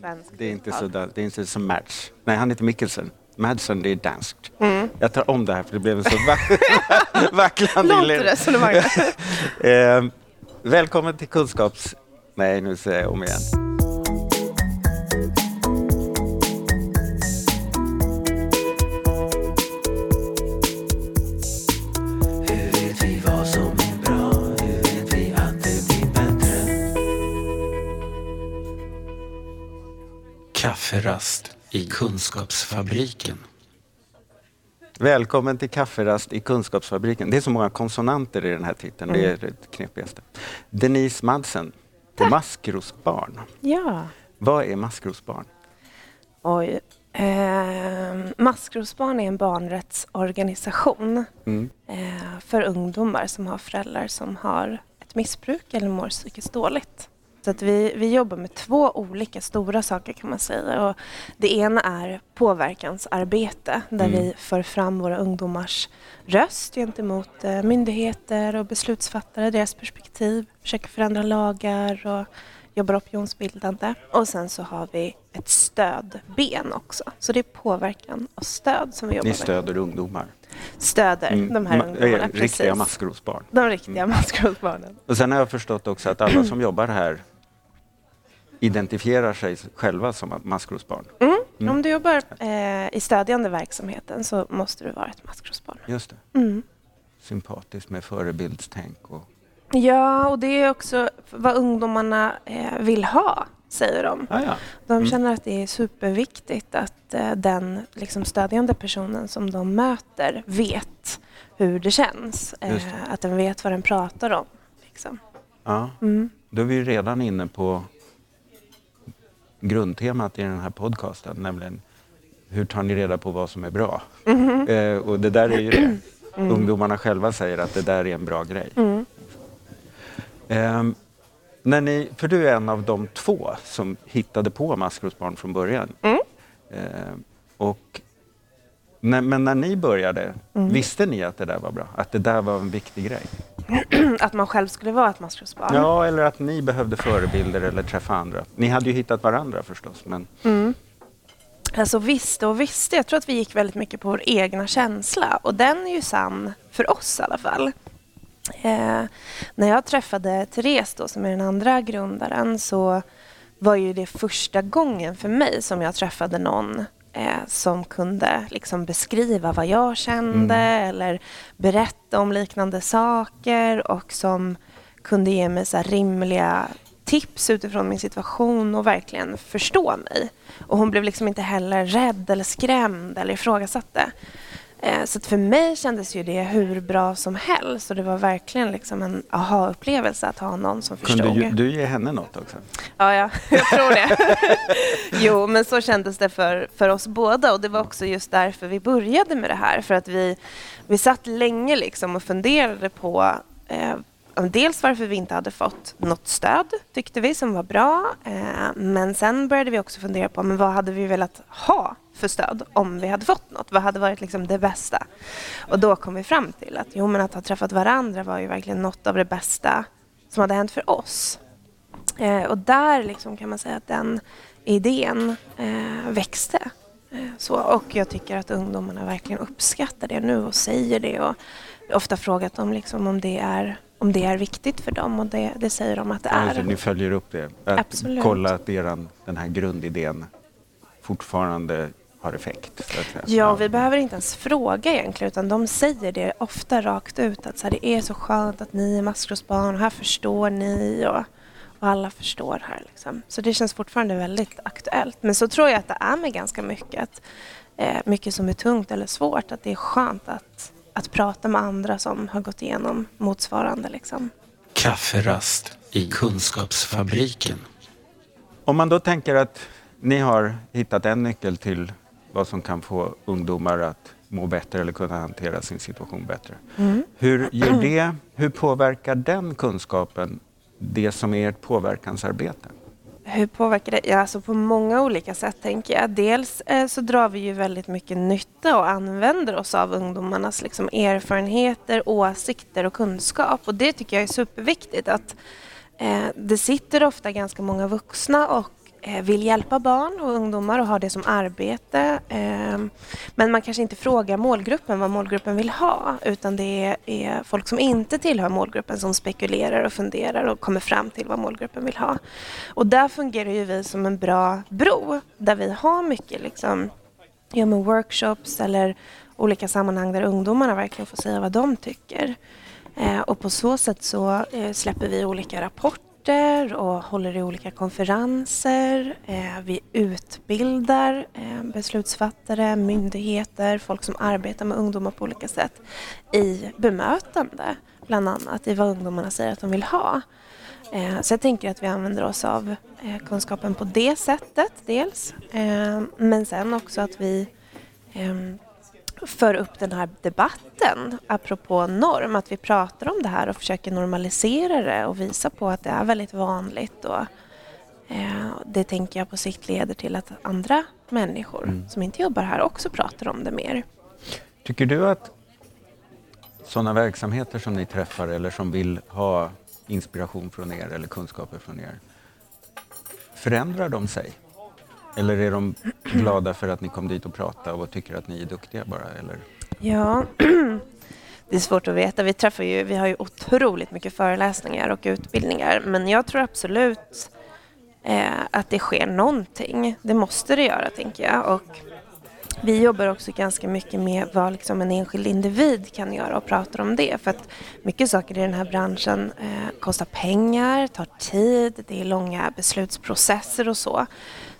svensk Det är inte så, där- det är inte som Mads. Nej, han heter Mikkelsen. Madsen, det är danskt. Jag tar om det här för det blev en så va- vacklande inledning. Eh, välkommen till kunskaps... Nej, nu säger jag om igen. Kafferast i Kunskapsfabriken. Välkommen till kafferast i Kunskapsfabriken. Det är så många konsonanter i den här titeln. Det är det knepigaste. Denise Madsen, maskrosbarn. Ja. Vad är maskrosbarn? Oj. Eh, Maskrosbarn är en barnrättsorganisation Mm. eh, för ungdomar som har föräldrar som har ett missbruk eller mår psykiskt dåligt. Så att vi, vi jobbar med två olika stora saker kan man säga. Och det ena är påverkansarbete där Mm. vi för fram våra ungdomars röst gentemot eh, myndigheter och beslutsfattare, deras perspektiv, försöker förändra lagar och jobbar opinionsbildande. Och sen så har vi ett stödben också. Så det är påverkan och stöd som vi jobbar Ni med. stöder ungdomar. Stöder Mm. de här Ma- ungdomarna. eh, Riktiga maskrosbarn. De riktiga maskrosbarnen. Och sen har jag förstått också att alla som jobbar här identifierar sig själva som maskrosbarn. Mm. Om du jobbar eh, i stödjande verksamheten så måste du vara ett maskrosbarn. Just det. Mm. Sympatiskt med förebildstänk. Och... Ja, och det är också vad ungdomarna eh, vill ha, säger de. Ah, ja. De Mm. känner att det är superviktigt att eh, den liksom, stödjande personen som de möter vet hur det känns. Eh, det. att den vet vad den pratar om. Liksom. ja. Mm. Då är vi redan inne på grundtemat i den här podcasten, nämligen hur tar ni reda på vad som är bra? Mhm. Eh, och det där är ju det. Ungdomarna själva säger att det där är en bra grej. Mm. Ehm, när ni, för du är en av de två som hittade på maskrosbarn från början. Mm. Ehm, och men när ni började, Mm. visste ni att det där var bra? Att det där var en viktig grej? Att man själv skulle vara ett maskrosbarn. Ja, eller att ni behövde förebilder eller träffa andra. Ni hade ju hittat varandra förstås, men Mm. Alltså visste och visste. Jag tror att vi gick väldigt mycket på vår egna känsla och den är ju sann för oss i alla fall. Eh, när jag träffade Therese då, som är den andra grundaren så var ju det första gången för mig som jag träffade någon eh, som kunde liksom beskriva vad jag kände eller berätta om liknande saker och som kunde ge mig så rimliga tips utifrån min situation och verkligen förstå mig. Och hon blev liksom inte heller rädd eller skrämd eller ifrågasatte. Eh, Så för mig kändes ju det hur bra som helst och det var verkligen liksom en aha-upplevelse att ha någon som förstod. kunde du ge henne något också? Ja, ja, jag tror det. jo, men så kändes det för, för oss båda och det var också just därför vi började med det här. För att vi, vi satt länge liksom och funderade på eh, dels varför vi inte hade fått något stöd, tyckte vi, som var bra. Eh, men sen började vi också fundera på men vad hade vi velat ha för stöd om vi hade fått något? Vad hade varit liksom det bästa? Och då kom vi fram till att jo, men att ha träffat varandra var ju verkligen något av det bästa som hade hänt för oss. Eh, och där liksom kan man säga att den idén eh, växte. Så, och jag tycker att ungdomarna verkligen uppskattar det nu och säger det. Och jag har ofta frågat dem liksom om, det är, om det är viktigt för dem och det, det säger de att det Alltså, är. ni följer upp det? Att Absolut. kolla att eran, den här grundidén fortfarande har effekt? Ja, vi behöver inte ens fråga egentligen utan de säger det ofta rakt ut att så här, det är så skönt att ni är maskrosbarn och här förstår ni och, och alla förstår här. Liksom. Så det känns fortfarande väldigt aktuellt. Men så tror jag att det är med ganska mycket. Att, eh, mycket som är tungt eller svårt. Att det är skönt att, att prata med andra som har gått igenom motsvarande. Liksom. Kafferast i Kunskapsfabriken. Om man då tänker att ni har hittat en nyckel till vad som kan få ungdomar att må bättre eller kunna hantera sin situation bättre. Hur, ger det, hur påverkar den kunskapen det som är ert påverkansarbete? Hur påverkar det? Ja, alltså på många olika sätt tänker jag. Dels eh, så drar vi ju väldigt mycket nytta och använder oss av ungdomarnas liksom, erfarenheter, åsikter och kunskap. Och det tycker jag är superviktigt. att eh, Det sitter ofta ganska många vuxna och Eh, vill hjälpa barn och ungdomar och har det som arbete. Ehm, men man kanske inte frågar målgruppen vad målgruppen vill ha utan det är folk som inte tillhör målgruppen som spekulerar och funderar och kommer fram till vad målgruppen vill ha. Och där fungerar ju vi som en bra bro där vi har mycket liksom, ja, workshops eller olika sammanhang där ungdomarna verkligen får säga vad de tycker. Eh, och på så sätt så eh, släpper vi olika rapporter och håller i olika konferenser. Eh, vi utbildar eh, beslutsfattare, myndigheter, folk som arbetar med ungdomar på olika sätt i bemötande, bland annat i vad ungdomarna säger att de vill ha. Eh, så jag tänker att vi använder oss av kunskapen på det sättet dels. Men sen också att vi ehm, för upp den här debatten apropå norm, att vi pratar om det här och försöker normalisera det och visa på att det är väldigt vanligt. Och, eh, det tänker jag på sikt leder till att andra människor mm. som inte jobbar här också pratar om det mer. Tycker du att sådana verksamheter som ni träffar eller som vill ha inspiration från er eller kunskaper från er, förändrar de sig? Eller är de glada för att ni kom dit och pratade och tycker att ni är duktiga bara? Eller? Ja, det är svårt att veta. Vi, träffar ju, vi har ju otroligt mycket föreläsningar och utbildningar men jag tror absolut eh, att det sker någonting. Det måste det göra, tänker jag. Och vi jobbar också ganska mycket med vad liksom en enskild individ kan göra och pratar om det. För att mycket saker i den här branschen eh, kostar pengar, tar tid, det är långa beslutsprocesser och så.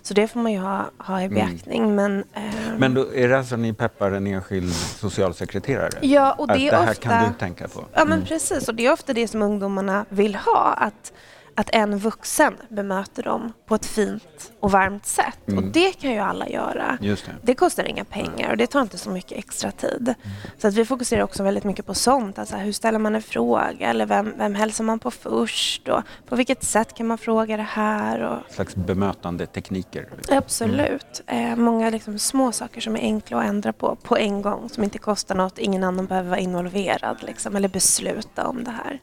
Så det får man ju ha, ha i mm. beaktning. Mm. Men, eh, men då är det alltså ni peppar en enskild socialsekreterare? Ja, och det, att är det här ofta, kan du tänka på? Ja, men mm. precis. Och det är ofta det som ungdomarna vill ha. Att att en vuxen bemöter dem på ett fint och varmt sätt. Mm. Och det kan ju alla göra. Det. det. kostar inga pengar och det tar inte så mycket extra tid. Mm. Så att vi fokuserar också väldigt mycket på sånt. Alltså hur ställer man en fråga? Eller vem, vem hälsar man på först? Och på vilket sätt kan man fråga det här? Och... slags bemötande tekniker. Liksom. Absolut. Mm. Eh, många liksom små saker som är enkla att ändra på på en gång. Som inte kostar något. Ingen annan behöver vara involverad liksom, eller besluta om det här.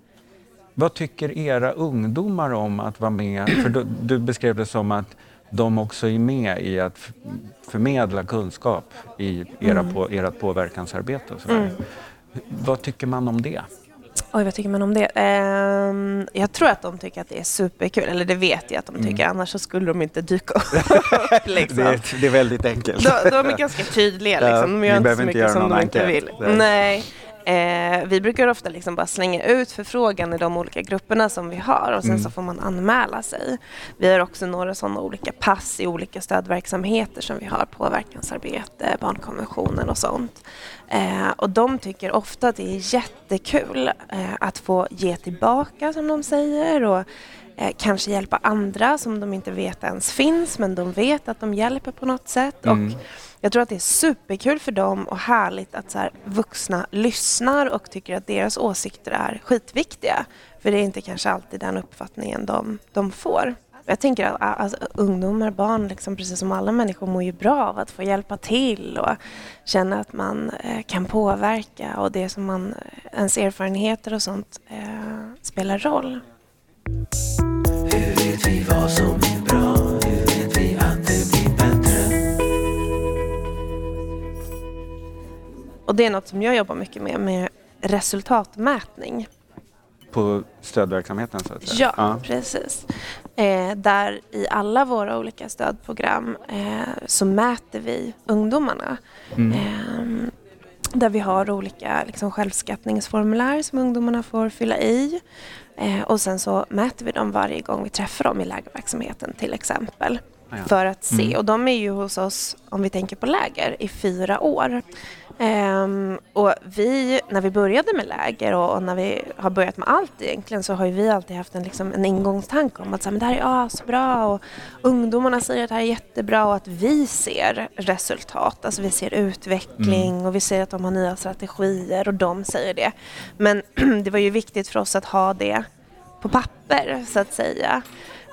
Vad tycker era ungdomar om att vara med? För du, du beskrev det som att de också är med i att förmedla kunskap i era mm. på, ert påverkansarbete. Och så mm. Vad tycker man om det? Oj, vad tycker man om det? Um, jag tror att de tycker att det är superkul, eller det vet jag att de tycker, mm. annars så skulle de inte dyka upp. liksom. det, är, det, är, väldigt enkelt. de, de är ganska tydliga, liksom. de gör inte så mycket som de inte vill. Nej. Eh, vi brukar ofta liksom bara slänga ut förfrågan i de olika grupperna som vi har och sen mm. så får man anmäla sig. Vi har också några sådana olika pass i olika stödverksamheter som vi har, påverkansarbete, barnkonventionen och sånt. Eh, och de tycker ofta att det är jättekul eh, att få ge tillbaka som de säger och eh, kanske hjälpa andra som de inte vet ens finns men de vet att de hjälper på något sätt. Mm. Och jag tror att det är superkul för dem och härligt att så här, vuxna lyssnar och tycker att deras åsikter är skitviktiga. För det är inte kanske alltid den uppfattningen de, de får. Jag tänker att alltså, ungdomar, barn, liksom, precis som alla människor mår ju bra av att få hjälpa till och känna att man eh, kan påverka och det som man, ens erfarenheter och sånt eh, spelar roll. Vet vi vad som är bra? Hur vet vi att det blir Och det är något som jag jobbar mycket med, med resultatmätning. På stödverksamheten så att säga? Ja, ja. precis. Eh, där i alla våra olika stödprogram eh, så mäter vi ungdomarna. Mm. Eh, där vi har olika liksom, självskattningsformulär som ungdomarna får fylla i. Eh, och sen så mäter vi dem varje gång vi träffar dem i lägerverksamheten till exempel. För att se. Mm. Och de är ju hos oss, om vi tänker på läger, i fyra år. Um, och vi, när vi började med läger och, och, när vi har börjat med allt egentligen så har vi alltid haft en, liksom, en ingångstanke om att så här, men det här är asbra och ungdomarna säger att det här är jättebra och att vi ser resultat. Alltså vi ser utveckling mm. och vi ser att de har nya strategier och de säger det. Men det var ju viktigt för oss att ha det på papper så att säga.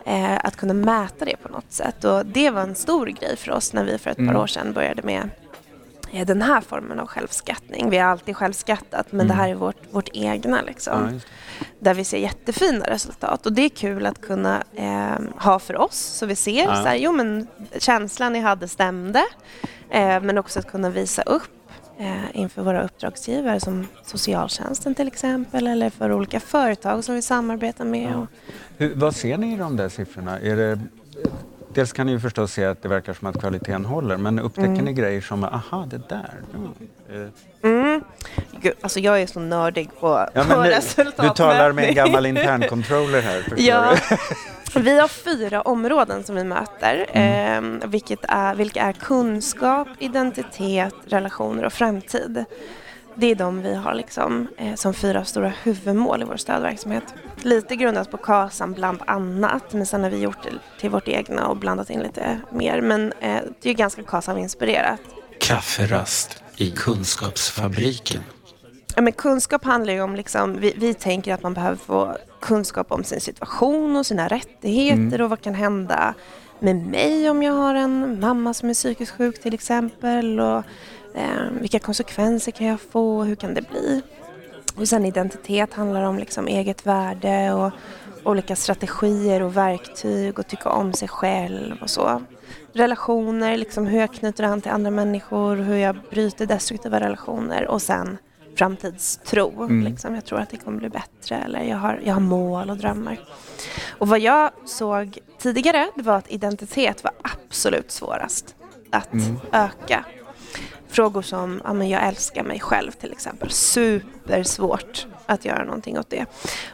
Eh, att kunna mäta det på något sätt och det var en stor grej för oss när vi för ett mm. par år sedan började med eh, den här formen av självskattning. Vi har alltid självskattat men det här är vårt, vårt egna. Liksom, Mm. Ja, där vi ser jättefina resultat. Och det är kul att kunna eh, ha för oss så vi ser Ja. så här, jo men känslan ni hade stämde. Eh, men också att kunna visa upp inför våra uppdragsgivare som socialtjänsten till exempel eller för olika företag som vi samarbetar med. Och, Hur, vad ser ni i de där siffrorna? Är det, dels kan ni ju förstås se att det verkar som att kvaliteten håller, men upptäcker Mm. ni grejer som, aha, det där. Mm. Eh, mm, gud, alltså jag är så nördig på, Ja, på men du, talar med en gammal interncontroller här, förstår Ja, du? Vi har fyra områden som vi möter, Mm. eh, vilket är, vilka är kunskap, identitet, relationer och framtid. Det är de vi har liksom, eh, som fyra stora huvudmål i vår stödverksamhet. Lite grundat på KASAM bland annat, men sen har vi gjort det till vårt egna och blandat in lite mer. Men eh, det är ganska KASAM-inspirerat. Kafferast i Kunskapsfabriken. Ja, men kunskap handlar ju om, liksom, vi, vi tänker att man behöver få kunskap om sin situation och sina rättigheter och vad kan hända med mig om jag har en mamma som är psykiskt sjuk till exempel och eh, vilka konsekvenser kan jag få, hur kan det bli? Och sen identitet handlar om liksom eget värde och olika strategier och verktyg och tycka om sig själv och så. Relationer, liksom hur jag knyter an till andra människor, hur jag bryter destruktiva relationer och sen framtidstro. Liksom. Jag tror att det kommer bli bättre eller jag har, jag har mål och drömmar. Och vad jag såg tidigare det var att identitet var absolut svårast att öka. Frågor som, ja men jag älskar mig själv till exempel. Supersvårt att göra någonting åt det.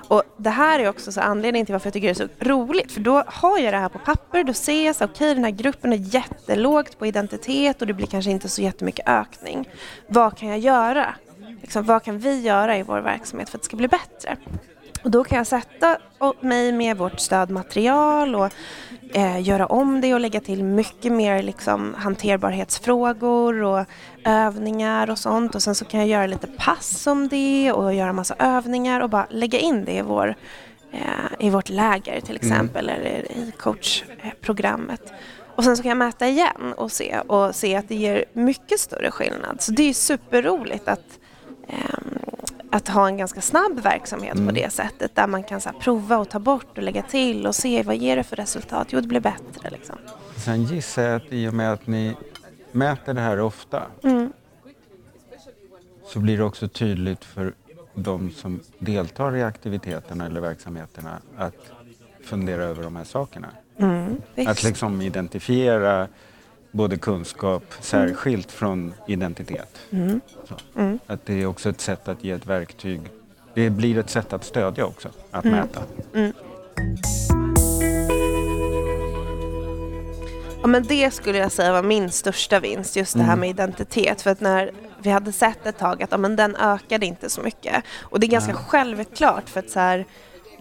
Och det här är också så anledningen till varför jag tycker det är så roligt. För då har jag det här på papper, då ser jag så okej den här gruppen är jättelågt på identitet och det blir kanske inte så jättemycket ökning. Vad kan jag göra? Liksom, vad kan vi göra i vår verksamhet för att det ska bli bättre? Och då kan jag sätta mig med vårt stödmaterial och eh, göra om det och lägga till mycket mer liksom, hanterbarhetsfrågor och övningar och sånt. Och sen så kan jag göra lite pass om det och göra massa övningar och bara lägga in det i, vår, eh, i vårt läger till exempel eller i coachprogrammet. Och sen så kan jag mäta igen och se, och se att det ger mycket större skillnad. Så det är superroligt att att ha en ganska snabb verksamhet på det sättet där man kan så prova och ta bort och lägga till och se vad ger det för resultat. Jo, det blir bättre liksom. Sen gissar jag att i och med att ni mäter det här ofta Mm. så blir det också tydligt för de som deltar i aktiviteterna eller verksamheterna att fundera över de här sakerna. Mm. Att liksom identifiera både kunskap särskilt från identitet. Mm. Mm. Att det är också ett sätt att ge ett verktyg. Det blir ett sätt att stödja också, att Mm. mäta. Ja, men det skulle jag säga var min största vinst, just det här Mm. med identitet. För att när vi hade sett ett tag att ja, men den ökade inte så mycket. Och det är ganska Ja. självklart för att så här,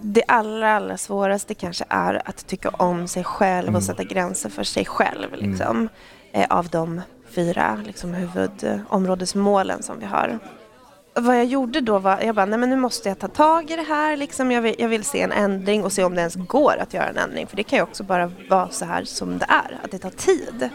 det allra, allra svåraste kanske är att tycka om sig själv Mm. och sätta gränser för sig själv. Liksom, eh, av de fyra liksom, huvudområdesmålen som vi har. Vad jag gjorde då var, jag bara, nej men nu måste jag ta tag i det här. Liksom. Jag, vill, jag vill se en ändring och se om det ens går att göra en ändring. För det kan ju också bara vara så här som det är, att det tar tid.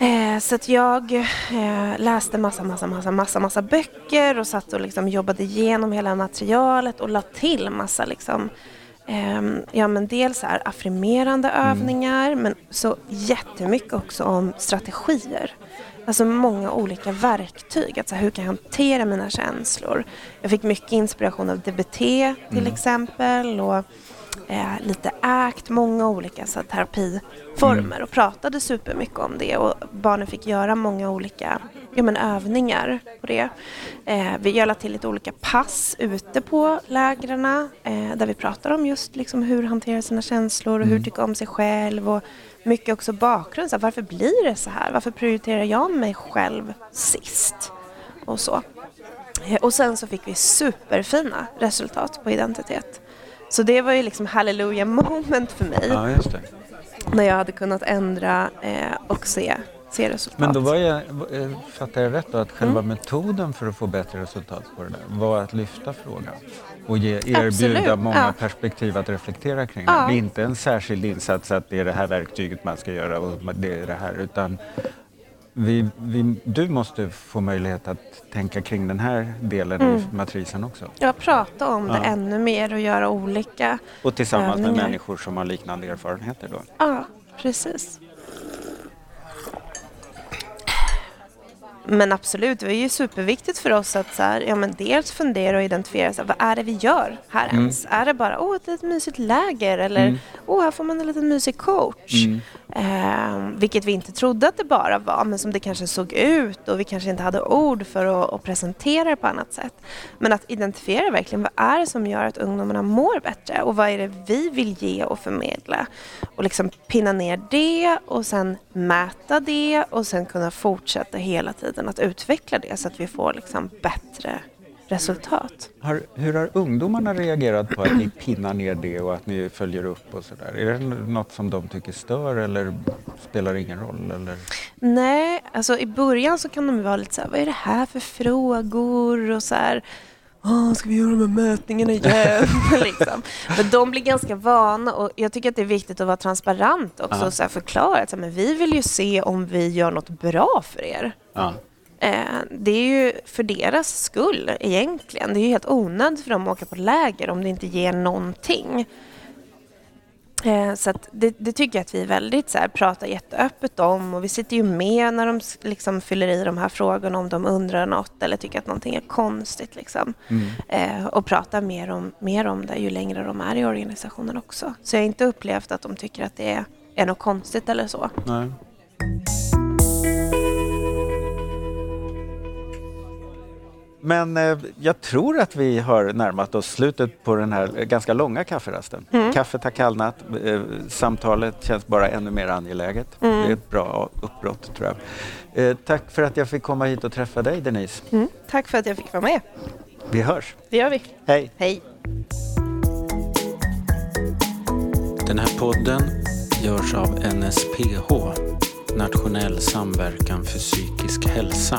Eh, så att jag eh, läste massa, massa, massa, massa, massa böcker och satt och liksom jobbade igenom hela materialet och la till massa liksom, ehm, ja men dels här affirmerande övningar men så jättemycket också om strategier. Alltså många olika verktyg. Att så här, hur kan jag hantera mina känslor? Jag fick mycket inspiration av DBT till exempel och eh, lite ACT, många olika så terapiformer och pratade supermycket om det och barnen fick göra många olika ja, men, övningar på det. Eh, vi gör till lite olika pass ute på lägren eh, där vi pratar om just liksom, hur hantera sina känslor och hur tycka om sig själv och mycket också bakgrund. Så här, varför blir det så här? Varför prioriterar jag mig själv sist? Och så. Eh, Och sen så fick vi superfina resultat på identitet. Så det var ju liksom hallelujah moment för mig. Ja, just det. När jag hade kunnat ändra eh, och se, se resultat. Men då var jag, eh, fattar jag rätt då att själva metoden för att få bättre resultat på det där var att lyfta frågan och ge, erbjuda Absolut, många ja. perspektiv att reflektera kring Ja. det. Det är inte en särskild insats att det är det här verktyget man ska göra och det är det här utan vi, vi, du måste få möjlighet att tänka kring den här delen Mm. i matrisen också. Ja, prata om det Ja. ännu mer och göra olika. Och tillsammans med Övningar. människor som har liknande erfarenheter då. Ja, precis. Men absolut, det är ju superviktigt för oss att så här, ja, men dels fundera och identifiera så här, vad är det vi gör här Mm. ens? Är det bara åh, ett litet mysigt läger eller åh, här får man en liten mysig coach? Mm. Eh, vilket vi inte trodde att det bara var, men som det kanske såg ut och vi kanske inte hade ord för att, att presentera det på annat sätt. Men att identifiera verkligen vad är det som gör att ungdomarna mår bättre och vad är det vi vill ge och förmedla? Och liksom pinna ner det och sen mäta det och sen kunna fortsätta hela tiden att utveckla det så att vi får liksom bättre resultat. Har, hur har ungdomarna reagerat på att ni pinnar ner det och att ni följer upp och sådär? Är det något som de tycker stör eller spelar ingen roll? Eller? Nej, alltså i början så kan de vara lite så här, vad är det här för frågor och så här, Åh, ska vi göra de här mätningarna igen? liksom. Men de blir ganska vana och jag tycker att det är viktigt att vara transparent också Ja. och så förklara att så här, men vi vill ju se om vi gör något bra för er. Ja. Eh, det är ju för deras skull egentligen. Det är ju helt onödigt för dem att åka på läger om det inte ger någonting. Eh, så det, det tycker jag att vi är väldigt så här, pratar jätteöppet om och vi sitter ju med när de liksom fyller i de här frågorna om de undrar något eller tycker att någonting är konstigt. Liksom. Eh, och pratar mer om, mer om det ju längre de är i organisationen också. Så jag har inte upplevt att de tycker att det är, är något konstigt eller så. Nej. Men eh, jag tror att vi har närmat oss slutet på den här eh, ganska långa kafferasten. Kaffet har kallnat, eh, samtalet känns bara ännu mer angeläget. Det är ett bra uppbrott tror jag. Eh, tack för att jag fick komma hit och träffa dig Denise. Mm. Tack för att jag fick vara med. Vi hörs. Det gör vi. Hej! Hej! Den här podden görs av NSPH, Nationell samverkan för psykisk hälsa.